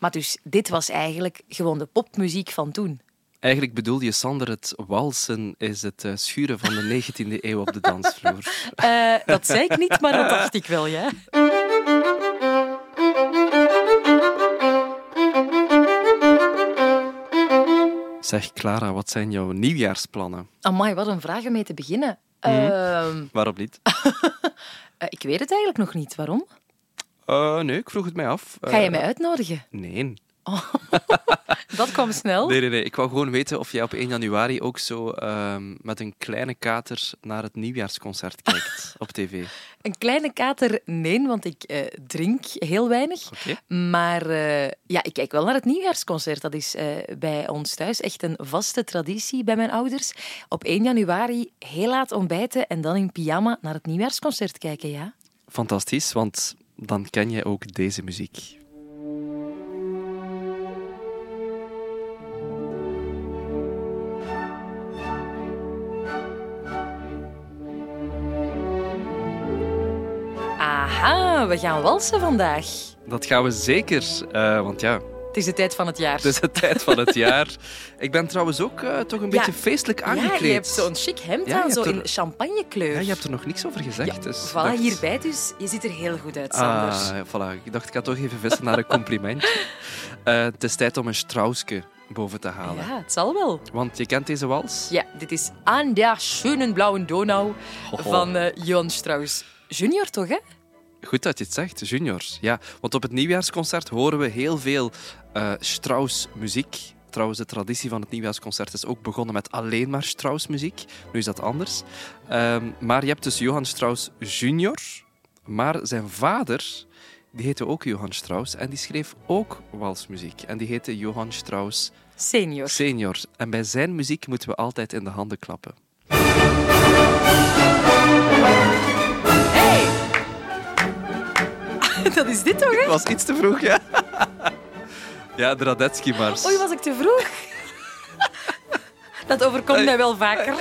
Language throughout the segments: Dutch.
Maar dus, dit was eigenlijk gewoon de popmuziek van toen. Eigenlijk bedoelde je, Sander, het walsen is het eh, schuren van de 19e eeuw op de dansvloer. Uh, dat zei ik niet, maar dat dacht ik wel, ja. Zeg Clara, wat zijn jouw nieuwjaarsplannen? Amai, wat een vraag om mee te beginnen. Mhm. Ehm, Waarom niet? eh, ik weet het eigenlijk nog niet. Waarom? Eh, nee, ik vroeg het mij af. Ga je Eh, mij uitnodigen? Nee. Dat kwam snel. Nee, nee, nee. Ik wou gewoon weten of jij op 1 januari ook zo ehm, met een kleine kater naar het nieuwjaarsconcert kijkt op tv. Een kleine kater, nee, want ik eh, drink heel weinig. Maar ja, ik kijk wel naar het nieuwjaarsconcert. Dat is bij ons thuis echt een vaste traditie bij mijn ouders. Op 1 januari heel laat ontbijten en dan in pyjama naar het nieuwjaarsconcert kijken, ja. Fantastisch, want dan ken je ook deze muziek. Aha, we gaan walsen vandaag. Dat gaan we zeker, eh, want ja, Het is de tijd van het jaar. het is de tijd van het jaar. Ik ben trouwens ook eh, toch een Ja. beetje feestelijk aangekleed. Ja, je hebt zo'n chic hemd Ja, aan, zo in champagnekleur. Ja, je hebt er nog niks over gezegd. dus voilà, dacht- hierbij dus. Je ziet er heel goed uit, Sander. Ah, voilà. Ik dacht, ik ga toch even vissen naar een complimentje. Eh, het is tijd om een Strausske boven te halen. Ja, het zal wel. Want je kent deze wals? Ja, dit is Aan der schönen blauen Donau Hoho. van eh, Johan Strauss. Junior toch, hè? Goed dat je het zegt, juniors. Ja, want op het nieuwjaarsconcert horen we heel veel eh Strauss muziek. Trouwens, de traditie van het nieuwjaarsconcert is ook begonnen met alleen maar Strauss muziek. Nu is dat anders. Ehm, maar je hebt dus Johann Strauss junior. Maar zijn vader, die heette ook Johann Strauss. En die schreef ook walsmuziek. En die heette Johann Strauss Senior. senior. En bij zijn muziek moeten we altijd in de handen klappen. Hey! Dat is dit toch, hè? Dat was iets te vroeg, ja. Ja, de Radetzky-mars. Oei, was ik te vroeg? Dat overkomt mij wel vaker.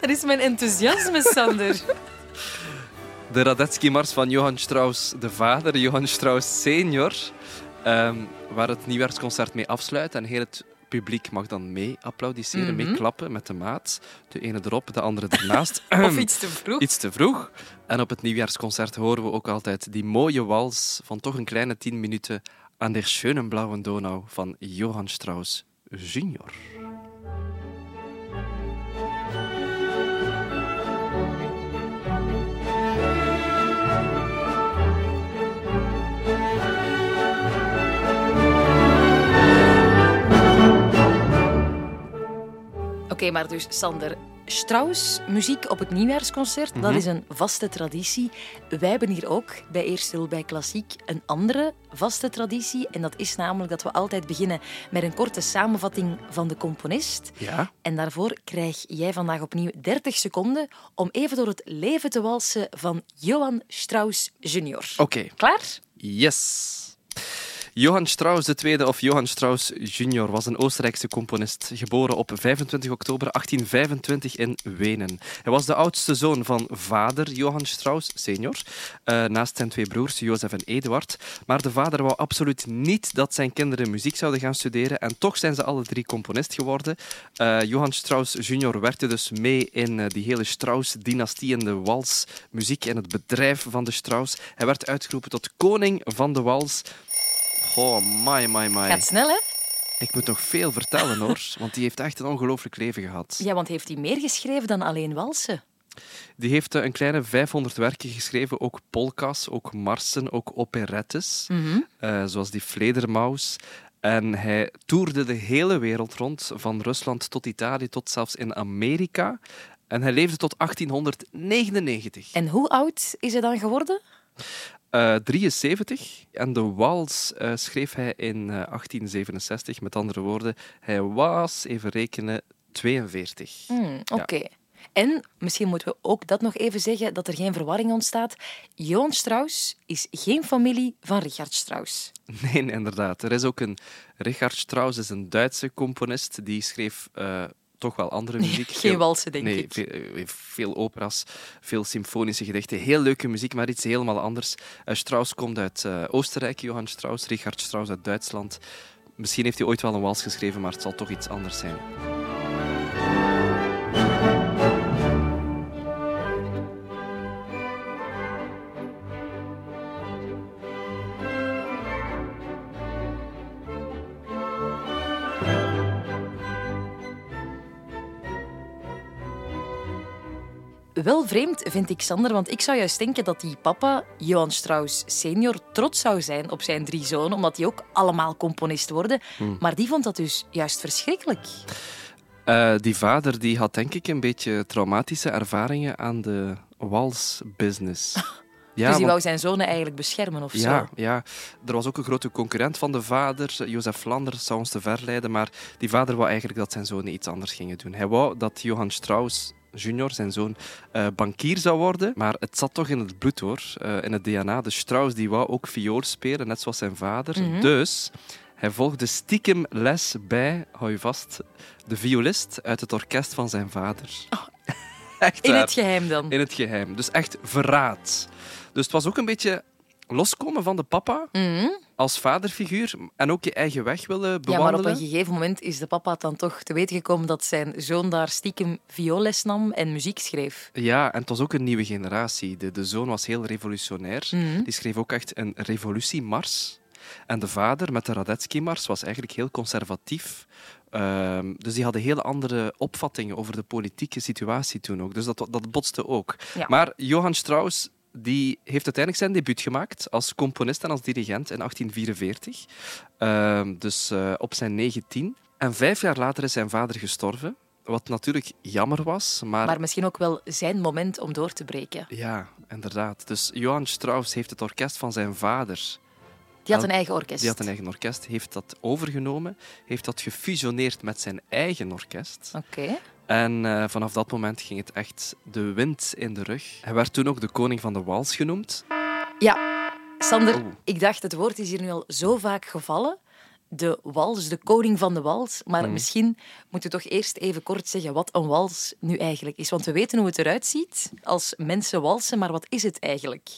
Dat is mijn enthousiasme, Sander. De Radetzky-mars van Johann Strauss, de vader, Johann Strauss senior, ehm, waar het nieuwjaarsconcert mee afsluit. En heel het publiek mag dan mee applaudisseren, mee klappen met de maat. De ene erop, de andere ernaast. Of iets te vroeg. Iets te vroeg. En op het nieuwjaarsconcert horen we ook altijd die mooie wals van toch een kleine tien minuten aan der schönen blauen Donau van Johann Strauss junior. Oké, maar dus Sander, Strauss muziek op het nieuwjaarsconcert, Mhm. dat is een vaste traditie. Wij hebben hier ook bij Eerstel bij Klassiek een andere vaste traditie. En dat is namelijk dat we altijd beginnen met een korte samenvatting van de componist. Ja? En daarvoor krijg jij vandaag opnieuw 30 seconden om even door het leven te walsen van Johann Strauss junior. Oké. Klaar? Yes. Johann Strauss II, of Johann Strauss junior, was een Oostenrijkse componist, geboren op 25 oktober 1825 in Wenen. Hij was de oudste zoon van vader Johann Strauss senior, eh, naast zijn twee broers Jozef en Eduard. Maar de vader wou absoluut niet dat zijn kinderen muziek zouden gaan studeren en toch zijn ze alle drie componist geworden. Eh, Johann Strauss junior werkte dus mee in eh, die hele Strauss-dynastie en de walsmuziek en het bedrijf van de Strauss. Hij werd uitgeroepen tot koning van de wals. Oh, my, my, my. Gaat snel, hè? Ik moet nog veel vertellen, hoor. Want die heeft echt een ongelooflijk leven gehad. Ja, want heeft hij meer geschreven dan alleen walsen? Die heeft eh, een kleine 500 werken geschreven. Ook polka's, ook marsen, ook operettes. eh, zoals die Fledermaus. En hij toerde de hele wereld rond, van Rusland tot Italië, tot zelfs in Amerika. En hij leefde tot 1899. En hoe oud is hij dan geworden? Eh, 73. En de wals eh, schreef hij in eh, 1867. Met andere woorden, hij was, even rekenen, 42. Hmm, Oké. En misschien moeten we ook dat nog even zeggen, dat er geen verwarring ontstaat. Johann Strauss is geen familie van Richard Strauss. Nee, inderdaad. Er is ook een Richard Strauss, is een Duitse componist, die schreef eh, toch wel andere muziek. Geen walsen, denk nee, ik. Veel, eh, veel opera's, veel symfonische gedichten. Heel leuke muziek, maar iets helemaal anders. Uh, Strauss komt uit uh, Oostenrijk, Johann Strauss. Richard Strauss uit Duitsland. Misschien heeft hij ooit wel een wals geschreven, maar het zal toch iets anders zijn. Wel vreemd vind ik Sander, want ik zou juist denken dat die papa, Johann Strauss senior, trots zou zijn op zijn drie zonen, omdat die ook allemaal componist worden. Hmm. Maar die vond dat dus juist verschrikkelijk. Uh, die vader die had denk ik een beetje traumatische ervaringen aan de walsbusiness. Ja, dus die wou zijn zonen eigenlijk beschermen of ja, zo? Ja, er was ook een grote concurrent van de vader, Jozef Flanders, zou ons te verleiden, maar die vader wou eigenlijk dat zijn zonen iets anders gingen doen. Hij wou dat Johann Strauss junior, zijn zoon, uh, bankier zou worden. Maar het zat toch in het bloed hoor, uh, in het DNA. De Strauss die wou ook viool spelen, net zoals zijn vader. Mm -hmm. Dus hij volgde stiekem les bij, hou je vast, de violist uit het orkest van zijn vader. Oh. echt in het geheim dan? In het geheim. Dus echt verraad. Dus het was ook een beetje loskomen van de papa mm. Als vaderfiguur en ook je eigen weg willen bewandelen. Ja, maar op een gegeven moment is de papa dan toch te weten gekomen dat zijn zoon daar stiekem vioolles nam en muziek schreef. Ja, en het was ook een nieuwe generatie. De, de zoon was heel revolutionair. Mm. Die schreef ook echt een revolutiemars. En de vader met de Radetzky-mars was eigenlijk heel conservatief. Um, dus die hadden hele andere opvattingen over de politieke situatie toen ook. Dus dat, dat botste ook. Ja. Maar Johann Strauss die heeft uiteindelijk zijn debuut gemaakt als componist en als dirigent in 1844. Uh, dus uh, op zijn 19. En vijf jaar later is zijn vader gestorven. Wat natuurlijk jammer was, maar... Maar misschien ook wel zijn moment om door te breken. Ja, inderdaad. Dus Johann Strauss heeft het orkest van zijn vader... Die had een eigen orkest. Die had een eigen orkest, heeft dat overgenomen, heeft dat gefusioneerd met zijn eigen orkest. Oké. Okay. En uh, vanaf dat moment ging het echt de wind in de rug. Hij werd toen ook de koning van de wals genoemd. Ja, Sander, oh. ik dacht het woord is hier nu al zo vaak gevallen. De wals, de koning van de wals. Maar Hmm. misschien moeten we toch eerst even kort zeggen wat een wals nu eigenlijk is. Want we weten hoe het eruit ziet als mensen walsen, maar wat is het eigenlijk?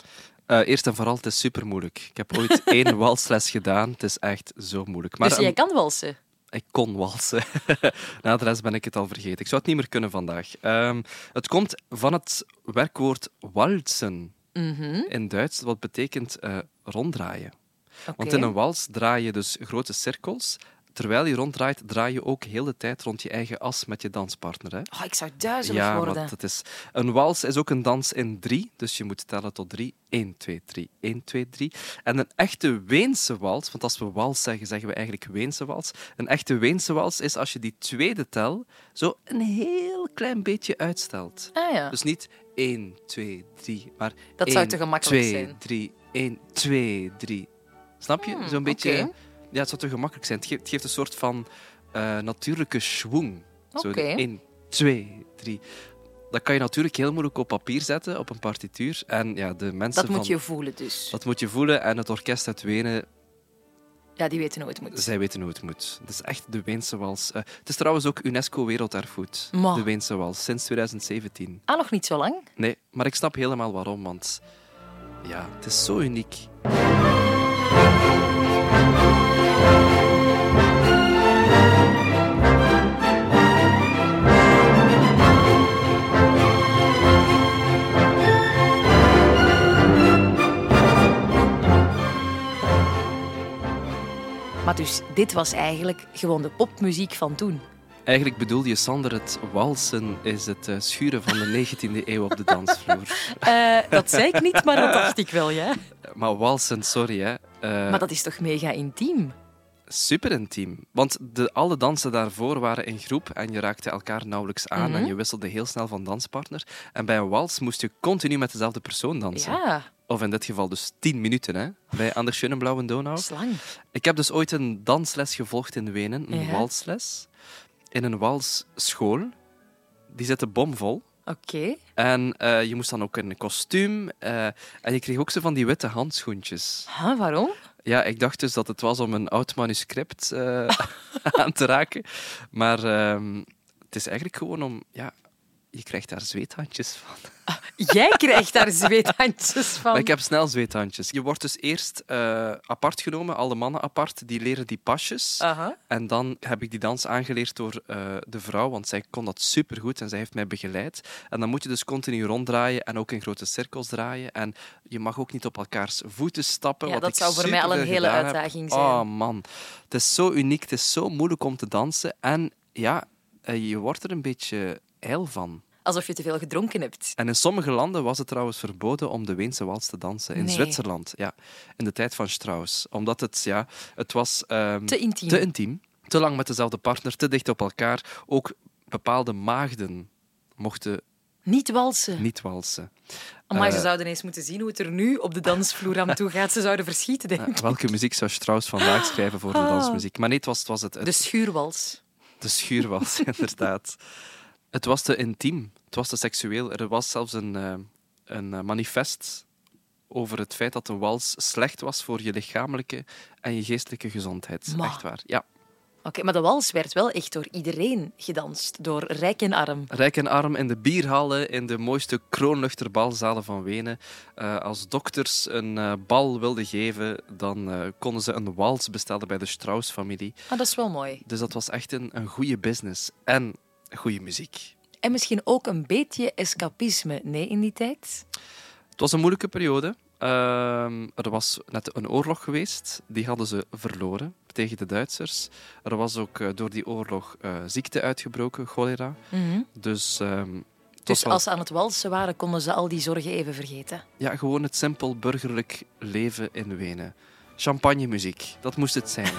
Uh, eerst en vooral, het is super moeilijk. Ik heb ooit één walsles gedaan. Het is echt zo moeilijk. Maar dus jij kan walsen? Ik kon walsen. Na de rest ben ik het al vergeten. Ik zou het niet meer kunnen vandaag. Um, het komt van het werkwoord walsen mm -hmm. in Duits, wat betekent uh, ronddraaien. Okay. Want in een wals draai je dus grote cirkels. Terwijl je ronddraait, draai je ook heel de tijd rond je eigen as met je danspartner. Hè? Oh, ik zou duizelig ja, worden. Want het is, een wals is ook een dans in drie, dus je moet tellen tot drie. 1, 2, 3, 1, 2, 3. En een echte Weense wals, want als we wals zeggen, zeggen we eigenlijk Weense wals. Een echte Weense wals is als je die tweede tel zo een heel klein beetje uitstelt. Ah, ja. Dus niet 1, 2, 3, maar Dat 1, zou te gemakkelijk 2, zijn. 3, 1, 2, 3. Snap je? Hmm, Zo'n beetje... oké. Ja, het zou te gemakkelijk zijn. Het geeft, het geeft een soort van uh, natuurlijke schwung. Oké. 1, 2, 3. Dat kan je natuurlijk heel moeilijk op papier zetten, op een partituur. En ja, de mensen Dat moet je voelen dus. Dat moet je voelen. En het orkest uit Wenen, Ja, die weten hoe het moet. zij weten hoe het moet. Het is echt de Weense wals. Uh, het is trouwens ook UNESCO Werelderfgoed. De Weense wals, sinds 2017. Ah, nog niet zo lang? Nee, maar ik snap helemaal waarom, want ja, het is zo uniek. Maar dus, dit was eigenlijk gewoon de popmuziek van toen. Eigenlijk bedoelde je, Sander, het walsen is het uh, schuren van de 19e eeuw op de dansvloer. Uh, dat zei ik niet, maar dat dacht ik wel, ja. Maar walsen, sorry hè. Uh, Maar dat is toch mega intiem? super intiem. Want de, alle dansen daarvoor waren in groep en je raakte elkaar nauwelijks aan Mhm. en je wisselde heel snel van danspartner. En bij een wals moest je continu met dezelfde persoon dansen. Ja, Of in dit geval dus tien minuten, hè, bij An der Schönen Blauwen Donau. slang. Ik heb dus ooit een dansles gevolgd in Wenen, een Ja. walsles. In een walsschool. Die zette bomvol. Oké. En eh, je moest dan ook in een kostuum. eh, en je kreeg ook zo van die witte handschoentjes. Huh, waarom? Ja, ik dacht dus dat het was om een oud manuscript eh, aan te raken. Maar ehm, het is eigenlijk gewoon om... Ja, je krijgt daar zweethandjes van. Jij krijgt daar zweethandjes van. Maar ik heb snel zweethandjes. Je wordt dus eerst eh, apart genomen, alle mannen apart, die leren die pasjes. Aha. En dan heb ik die dans aangeleerd door eh, de vrouw, want zij kon dat supergoed en zij heeft mij begeleid. En dan moet je dus continu ronddraaien en ook in grote cirkels draaien. En je mag ook niet op elkaars voeten stappen. Ja, wat dat zou voor mij al een hele heb. uitdaging zijn. Oh man, het is zo uniek, het is zo moeilijk om te dansen. En ja, eh, je wordt er een beetje ijl van. Alsof je te veel gedronken hebt. En in sommige landen was het trouwens verboden om de Weense wals te dansen. In Nee. Zwitserland, ja. In de tijd van Strauss. Omdat het, ja, het was... ehm, Te intiem. Te intiem. Te lang met dezelfde partner, te dicht op elkaar. Ook bepaalde maagden mochten Niet walsen. niet walsen. Maar ze Eh, zouden eens moeten zien hoe het er nu op de dansvloer aan toe gaat. Ze zouden verschieten, denk ik. welke muziek zou Strauss vandaag schrijven voor de Ah. dansmuziek? Maar nee, het was, het, was het, het- De schuurwals. de schuurwals, inderdaad. Het was te intiem. Het was te seksueel. Er was zelfs een, eh, een eh, manifest over het feit dat een wals slecht was voor je lichamelijke en je geestelijke gezondheid. Echt waar. Ja. Oké, maar de wals werd wel echt door iedereen gedanst. Door rijk en arm. Rijk en arm in de bierhallen, in de mooiste kroonluchterbalzalen van Wenen. Eh, als dokters een bal wilden geven, dan konden ze een wals bestellen bij de Strauss-familie. Ah, dat is wel mooi. Dus dat was echt een, een goede business. En goede muziek. En misschien ook een beetje escapisme, nee, in die tijd? Het was een moeilijke periode. Ehm, er was net een oorlog geweest. Die hadden ze verloren tegen de Duitsers. Er was ook eh, door die oorlog eh, ziekte uitgebroken, cholera. Mhm. Dus, ehm, Dus wel- als ze aan het walsen waren, konden ze al die zorgen even vergeten. ja, gewoon het simpel burgerlijk leven in Wenen. Champagnemuziek, dat moest het zijn.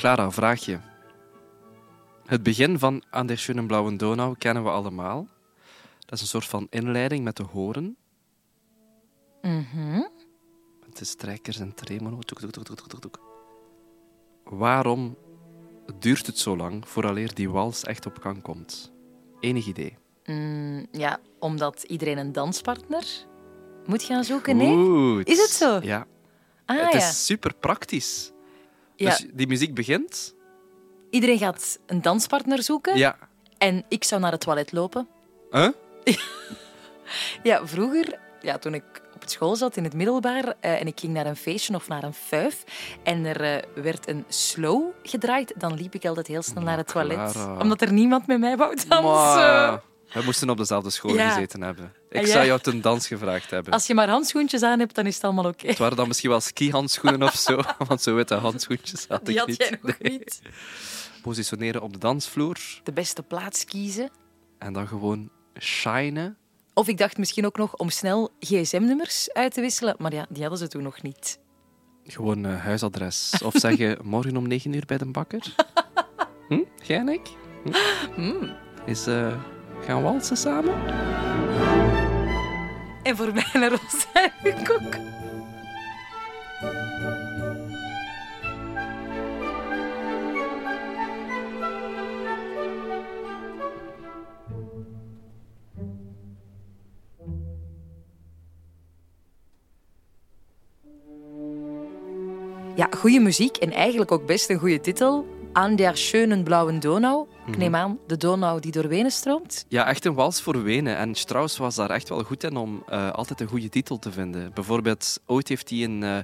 Clara, vraag je. Het begin van An der schönen blauen Donau kennen we allemaal. Dat is een soort van inleiding met de horen. Mhm. Met de strijkers en tremolo. Toek, toek, toek, toek, toek. Waarom duurt het zo lang vooraleer die wals echt op gang komt? Enig idee. Mm, ja, omdat iedereen een danspartner moet gaan zoeken, nee? Goed. Is het zo? Ja. Ah het ja. is super praktisch. Ja. Dus die muziek begint. Iedereen gaat een danspartner zoeken Ja. en ik zou naar het toilet lopen. Huh? Ja, vroeger, ja, toen ik op school zat in het middelbaar eh, en ik ging naar een feestje of naar een fuif en er eh, werd een slow gedraaid, dan liep ik altijd heel snel naar het toilet. Clara. Omdat er niemand met mij wou dansen. Maar, we moesten op dezelfde school Ja. gezeten hebben. Ik En zou jou ten dans gevraagd hebben. Als je maar handschoentjes aan hebt, dan is het allemaal oké. Het waren dan misschien wel skihandschoenen of zo, want zo witte handschoentjes had Die ik had niet. jij nog Nee. niet. Positioneren op de dansvloer De beste plaats kiezen. en dan gewoon shinen. Of ik dacht misschien ook nog om snel gsm-nummers uit te wisselen, maar ja, die hadden ze toen nog niet. Gewoon eh, huisadres. Of zeggen morgen om negen uur bij de bakker. Hm? Jij en ik? Hmm. Is, eh, gaan walsen samen? En voor mij een rozijnenkoek. Ja, goede muziek en eigenlijk ook best een goede titel. An der schönen blauen Donau. Ik neem aan, de Donau die door Wenen stroomt. Ja, echt een wals voor Wenen. En Strauss was daar echt wel goed in om eh, altijd een goede titel te vinden. Bijvoorbeeld, ooit heeft hij een, eh,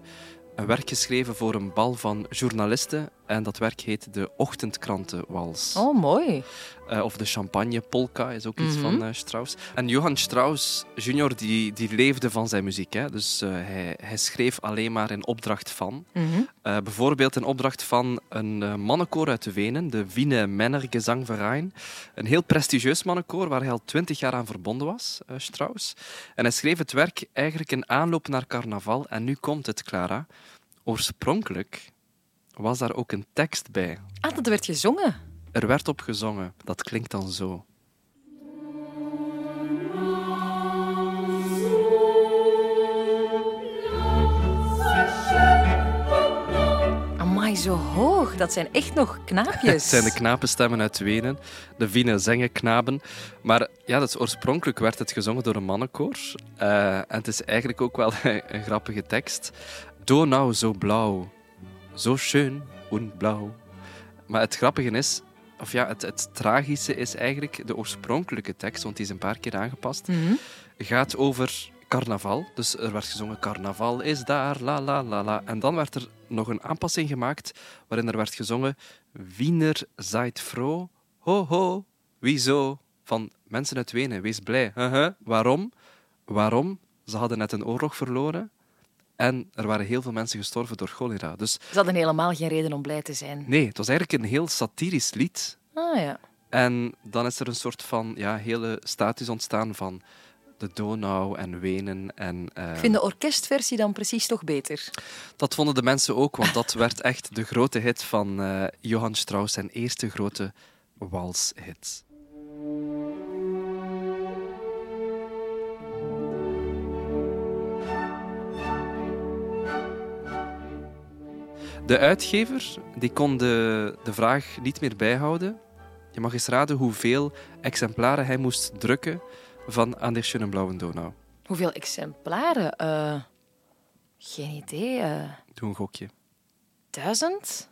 een werk geschreven voor een bal van journalisten. En dat werk heet de Ochtendkrantenwals. Oh, mooi. Eh, of de Champagne Polka is ook iets Mhm. van eh, Strauss. En Johann Strauss junior die, die leefde van zijn muziek. Hè. Dus eh, hij, hij schreef alleen maar in opdracht van. Mhm. Bijvoorbeeld in opdracht van een mannenkoor uit de Wenen, de Wiener Männergesangverein. Een heel prestigieus mannenkoor waar hij al twintig jaar aan verbonden was, Strauss. En hij schreef het werk eigenlijk in aanloop naar carnaval. En nu komt het, Clara. Oorspronkelijk was daar ook een tekst bij. Ah, dat werd gezongen. Er werd op gezongen. Dat klinkt dan zo. Amai, zo hoog. Dat zijn echt nog knaapjes. Het zijn de knapenstemmen uit Wenen, de Wiener zengenknaben. Maar ja, dat is, oorspronkelijk werd het gezongen door een mannenkoor. Uh, en het is eigenlijk ook wel een grappige tekst. Donau zo blauw, zo schön und blauw. Maar het grappige is, of ja, het, het, tragische is eigenlijk de oorspronkelijke tekst, want die is een paar keer aangepast, Mhm. gaat over carnaval. Dus er werd gezongen carnaval is daar, la la la la. En dan werd er nog een aanpassing gemaakt waarin er werd gezongen Wiener zijt froh, ho ho, wieso? Van mensen uit Wenen, wees blij. Huh, Waarom? Waarom? Ze hadden net een oorlog verloren en er waren heel veel mensen gestorven door cholera. Dus Ze hadden helemaal geen reden om blij te zijn. nee, het was eigenlijk een heel satirisch lied. Ah ja. En dan is er een soort van ja, hele status ontstaan van de Donau en Wenen. En, eh, Ik vind de orkestversie dan precies toch beter. Dat vonden de mensen ook, want dat werd echt de grote hit van eh, Johann Strauss, zijn eerste grote walshit. De uitgever die kon de, de vraag niet meer bijhouden. Je mag eens raden hoeveel exemplaren hij moest drukken van An der schönen blauen Donau. Hoeveel exemplaren? Eh, geen idee. eh, Doe een gokje. duizend?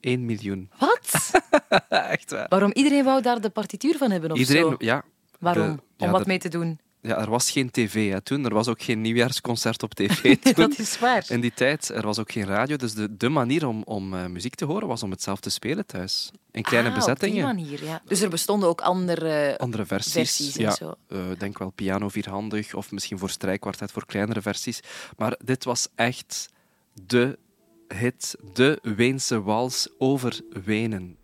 1 miljoen. Wat? Echt waar. Waarom iedereen wou daar de partituur van hebben of Iedereen, zo? ja, Waarom? de- ja, Om wat mee te doen. Ja, er was geen tv hè, toen. Er was ook geen nieuwjaarsconcert op tv toen. dat is waar. In die tijd, er was ook geen radio. Dus de, de manier om, om eh, muziek te horen was om het zelf te spelen thuis. In kleine Ah, bezettingen. Op die manier, ja. Dus er bestonden ook andere Andere versies. versies en ja, zo. eh, denk wel piano vierhandig of misschien voor strijkkwartet voor kleinere versies. Maar dit was echt de hit, de Weense wals over Wenen.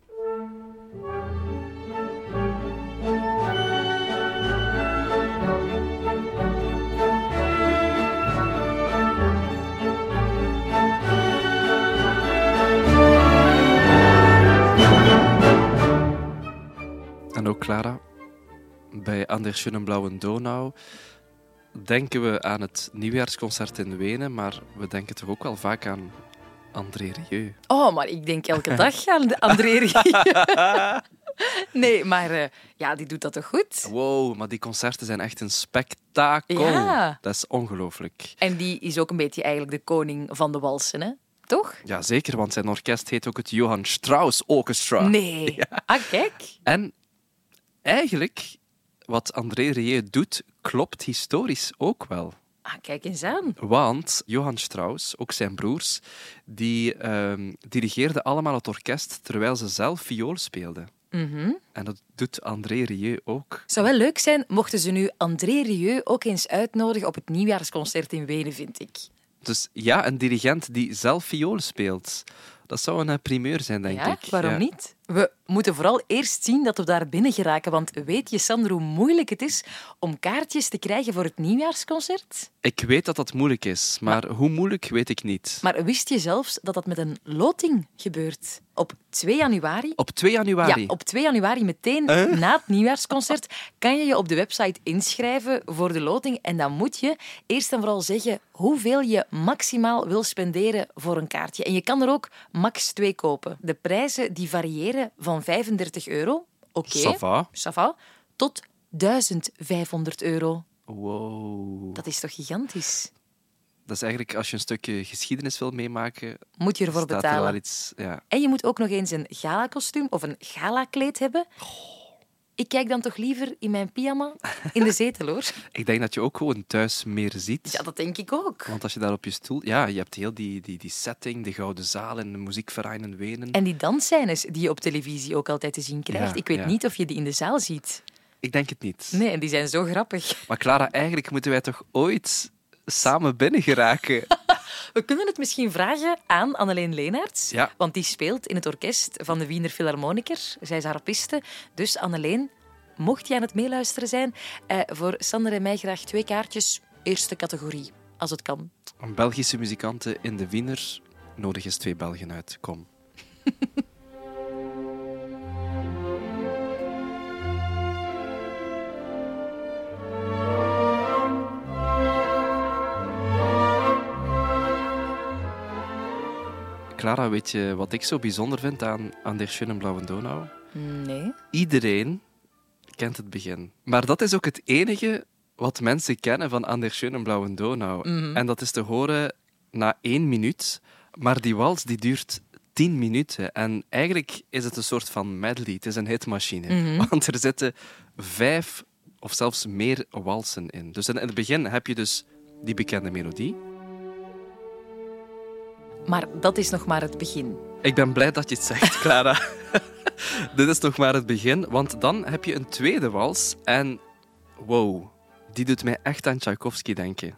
En ook Clara, bij An der schönen blauen Donau denken we aan het nieuwjaarsconcert in Wenen, maar we denken toch ook wel vaak aan André Rieu. Oh, maar ik denk elke dag aan André Rieu. Nee, maar eh, ja, die doet dat toch goed? Wow, maar die concerten zijn echt een spektakel. Ja. Dat is ongelooflijk. En die is ook een beetje eigenlijk de koning van de walsen, hè? Toch? Ja, zeker, want zijn orkest heet ook het Johann Strauss Orchestra. Nee. Ah, kijk. En eigenlijk, wat André Rieu doet, klopt historisch ook wel. Ah, kijk eens aan. Want Johann Strauss, ook zijn broers, die ehm, dirigeerden allemaal het orkest terwijl ze zelf viool speelden. Mhm. En dat doet André Rieu ook. Het zou wel leuk zijn mochten ze nu André Rieu ook eens uitnodigen op het nieuwjaarsconcert in Wenen, vind ik. Dus ja, een dirigent die zelf viool speelt. Dat zou een eh, primeur zijn, denk ja, ik. waarom Ja. niet? We moeten vooral eerst zien dat we daar binnen geraken. Want weet je, Sander, hoe moeilijk het is om kaartjes te krijgen voor het nieuwjaarsconcert? Ik weet dat dat moeilijk is, maar hoe moeilijk weet ik niet. Maar wist je zelfs dat dat met een loting gebeurt? Op 2 januari Op 2 januari. Ja, op 2 januari, meteen na het nieuwjaarsconcert, kan je je op de website inschrijven voor de loting. En dan moet je eerst en vooral zeggen hoeveel je maximaal wil spenderen voor een kaartje. En je kan er ook max twee kopen. De prijzen die variëren van 35 euro, oké, tot 1500 euro. Wow. Dat is toch gigantisch? Dat is eigenlijk, als je een stukje geschiedenis wil meemaken, Moet je ervoor staat er wel betalen. iets... Ja. En je moet ook nog eens een gala-kostuum of een gala-kleed hebben. Ik kijk dan toch liever in mijn pyjama in de zetel, hoor. Ik denk dat je ook gewoon thuis meer ziet. Ja, dat denk ik ook. Want als je daar op je stoel... Ja, je hebt heel die, die, die setting, de Gouden Zaal en de muziekverein in Wenen. En die dansscènes die je op televisie ook altijd te zien krijgt, Ja, ik weet ja. niet of je die in de zaal ziet. Ik denk het niet. Nee, en die zijn zo grappig. Maar Clara, eigenlijk moeten wij toch ooit samen binnen geraken? We kunnen het misschien vragen aan Anneleen Leenaerts, Ja. want die speelt in het orkest van de Wiener Philharmoniker. Zij is harpiste. Dus Anneleen, mocht je aan het meeluisteren zijn, eh, voor Sander en mij graag twee kaartjes, eerste categorie, als het kan. Een Belgische muzikanten in de Wiener. Nodig eens twee Belgen uit. Kom. Clara, weet je wat ik zo bijzonder vind aan, aan Der Schönen Blauwe Donau? Nee. Iedereen kent het begin. Maar dat is ook het enige wat mensen kennen van An der Schönen Blauwe Donau. Mhm. En dat is te horen na één minuut. Maar die wals die duurt tien minuten. En eigenlijk is het een soort van medley. Het is een hitmachine. Mhm. Want er zitten vijf of zelfs meer walsen in. Dus in het begin heb je dus die bekende melodie. Maar dat is nog maar het begin. Ik ben blij dat je het zegt, Clara. Dit is nog maar het begin, want dan heb je een tweede wals. En wow, die doet mij echt aan Tchaikovsky denken.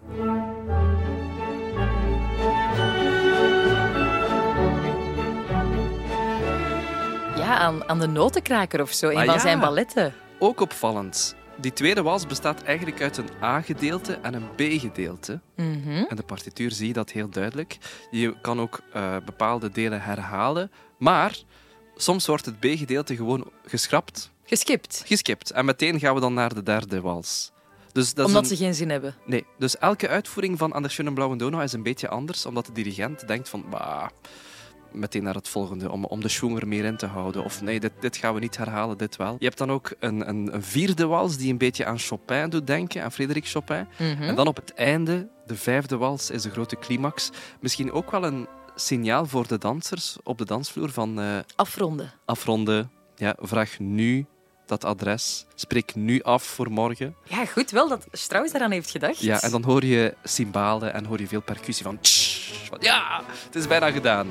Ja, aan, aan de notenkraker of zo, een Ah, van ja. zijn balletten. Ook opvallend. Die tweede wals bestaat eigenlijk uit een A-gedeelte en een B-gedeelte. Mhm. In de partituur zie je dat heel duidelijk. Je kan ook eh, bepaalde delen herhalen, maar soms wordt het B-gedeelte gewoon geschrapt, Geskipt, geskipt. En meteen gaan we dan naar de derde wals. Dus dat omdat een- ze geen zin hebben. Nee, dus elke uitvoering van An der Schönen Blauwe Donau is een beetje anders, omdat de dirigent denkt van, bah, meteen naar het volgende, om, om de schwung er meer in te houden. Of nee, dit, dit gaan we niet herhalen, dit wel. Je hebt dan ook een, een, een vierde wals die een beetje aan Chopin doet denken, aan Frédéric Chopin. Mhm. En dan op het einde, de vijfde wals, is de grote climax. Misschien ook wel een signaal voor de dansers op de dansvloer van eh, Afronden. afronden. Ja, vraag nu dat adres. Spreek nu af voor morgen. Ja, goed wel dat Strauss daaraan heeft gedacht. Ja, en dan hoor je cymbalen en hoor je veel percussie van... tsch, van ja, het is bijna gedaan.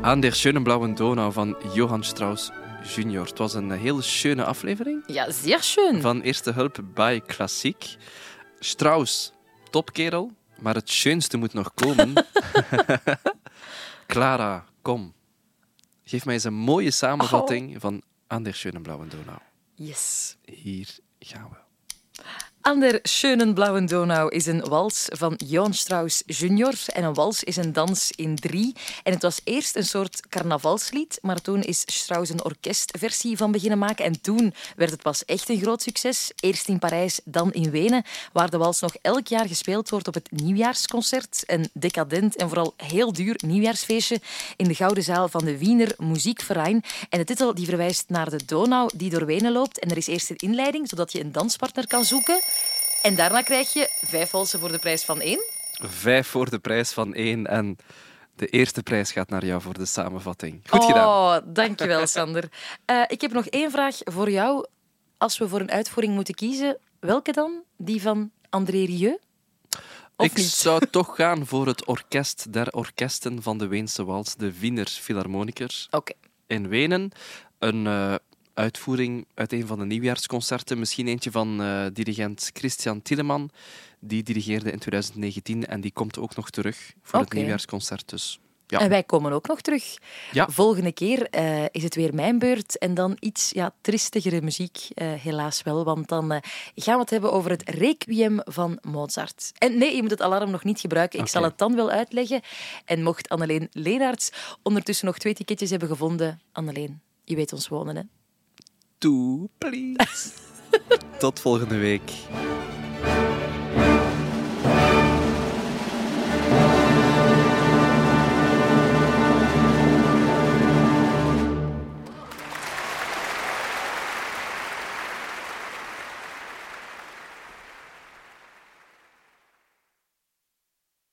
Aan der schönen blauwen Donau van Johann Strauss junior. Het was een hele schöne aflevering Ja, zeer schön. van Eerste Hulp bij Klassiek. Strauss, topkerel, maar het schönste moet nog komen. Clara, kom. Geef mij eens een mooie samenvatting van Aan der schönen blauwen Donau. Yes. Hier gaan we. An der schönen blauwen Donau is een wals van Johann Strauss junior. En een wals is een dans in drie. En het was eerst een soort carnavalslied, maar toen is Strauss een orkestversie van beginnen maken. En toen werd het pas echt een groot succes. Eerst in Parijs, dan in Wenen, waar de wals nog elk jaar gespeeld wordt op het nieuwjaarsconcert. Een decadent en vooral heel duur nieuwjaarsfeestje in de Gouden Zaal van de Wiener Muziekverein. En de titel die verwijst naar de Donau die door Wenen loopt. En er is eerst een inleiding, zodat je een danspartner kan zoeken. En daarna krijg je vijf walsen voor de prijs van één. Vijf voor de prijs van één. En de eerste prijs gaat naar jou voor de samenvatting. Goed gedaan. Oh, dankjewel, Sander. Eh, ik heb nog één vraag voor jou. Als we voor een uitvoering moeten kiezen, welke dan? Die van André Rieu? Of Ik niet? zou toch gaan voor het orkest der orkesten van de Weense Wals, de Wiener Philharmonikers. Oké. in Wenen. Een eh, uitvoering uit een van de nieuwjaarsconcerten. Misschien eentje van eh, dirigent Christian Tilleman. Die dirigeerde in 2019 en die komt ook nog terug voor het nieuwjaarsconcert. Dus ja, En wij komen ook nog terug. Ja. Volgende keer eh, is het weer mijn beurt. En dan iets ja, tristigere muziek, eh, helaas wel. Want dan gaan we het hebben over het Requiem van Mozart. En nee, je moet het alarm nog niet gebruiken. Ik zal het dan wel uitleggen. En mocht Anneleen Leenaerts ondertussen nog twee ticketjes hebben gevonden... Anneleen, je weet ons wonen, hè? Toe, please. Tot volgende week.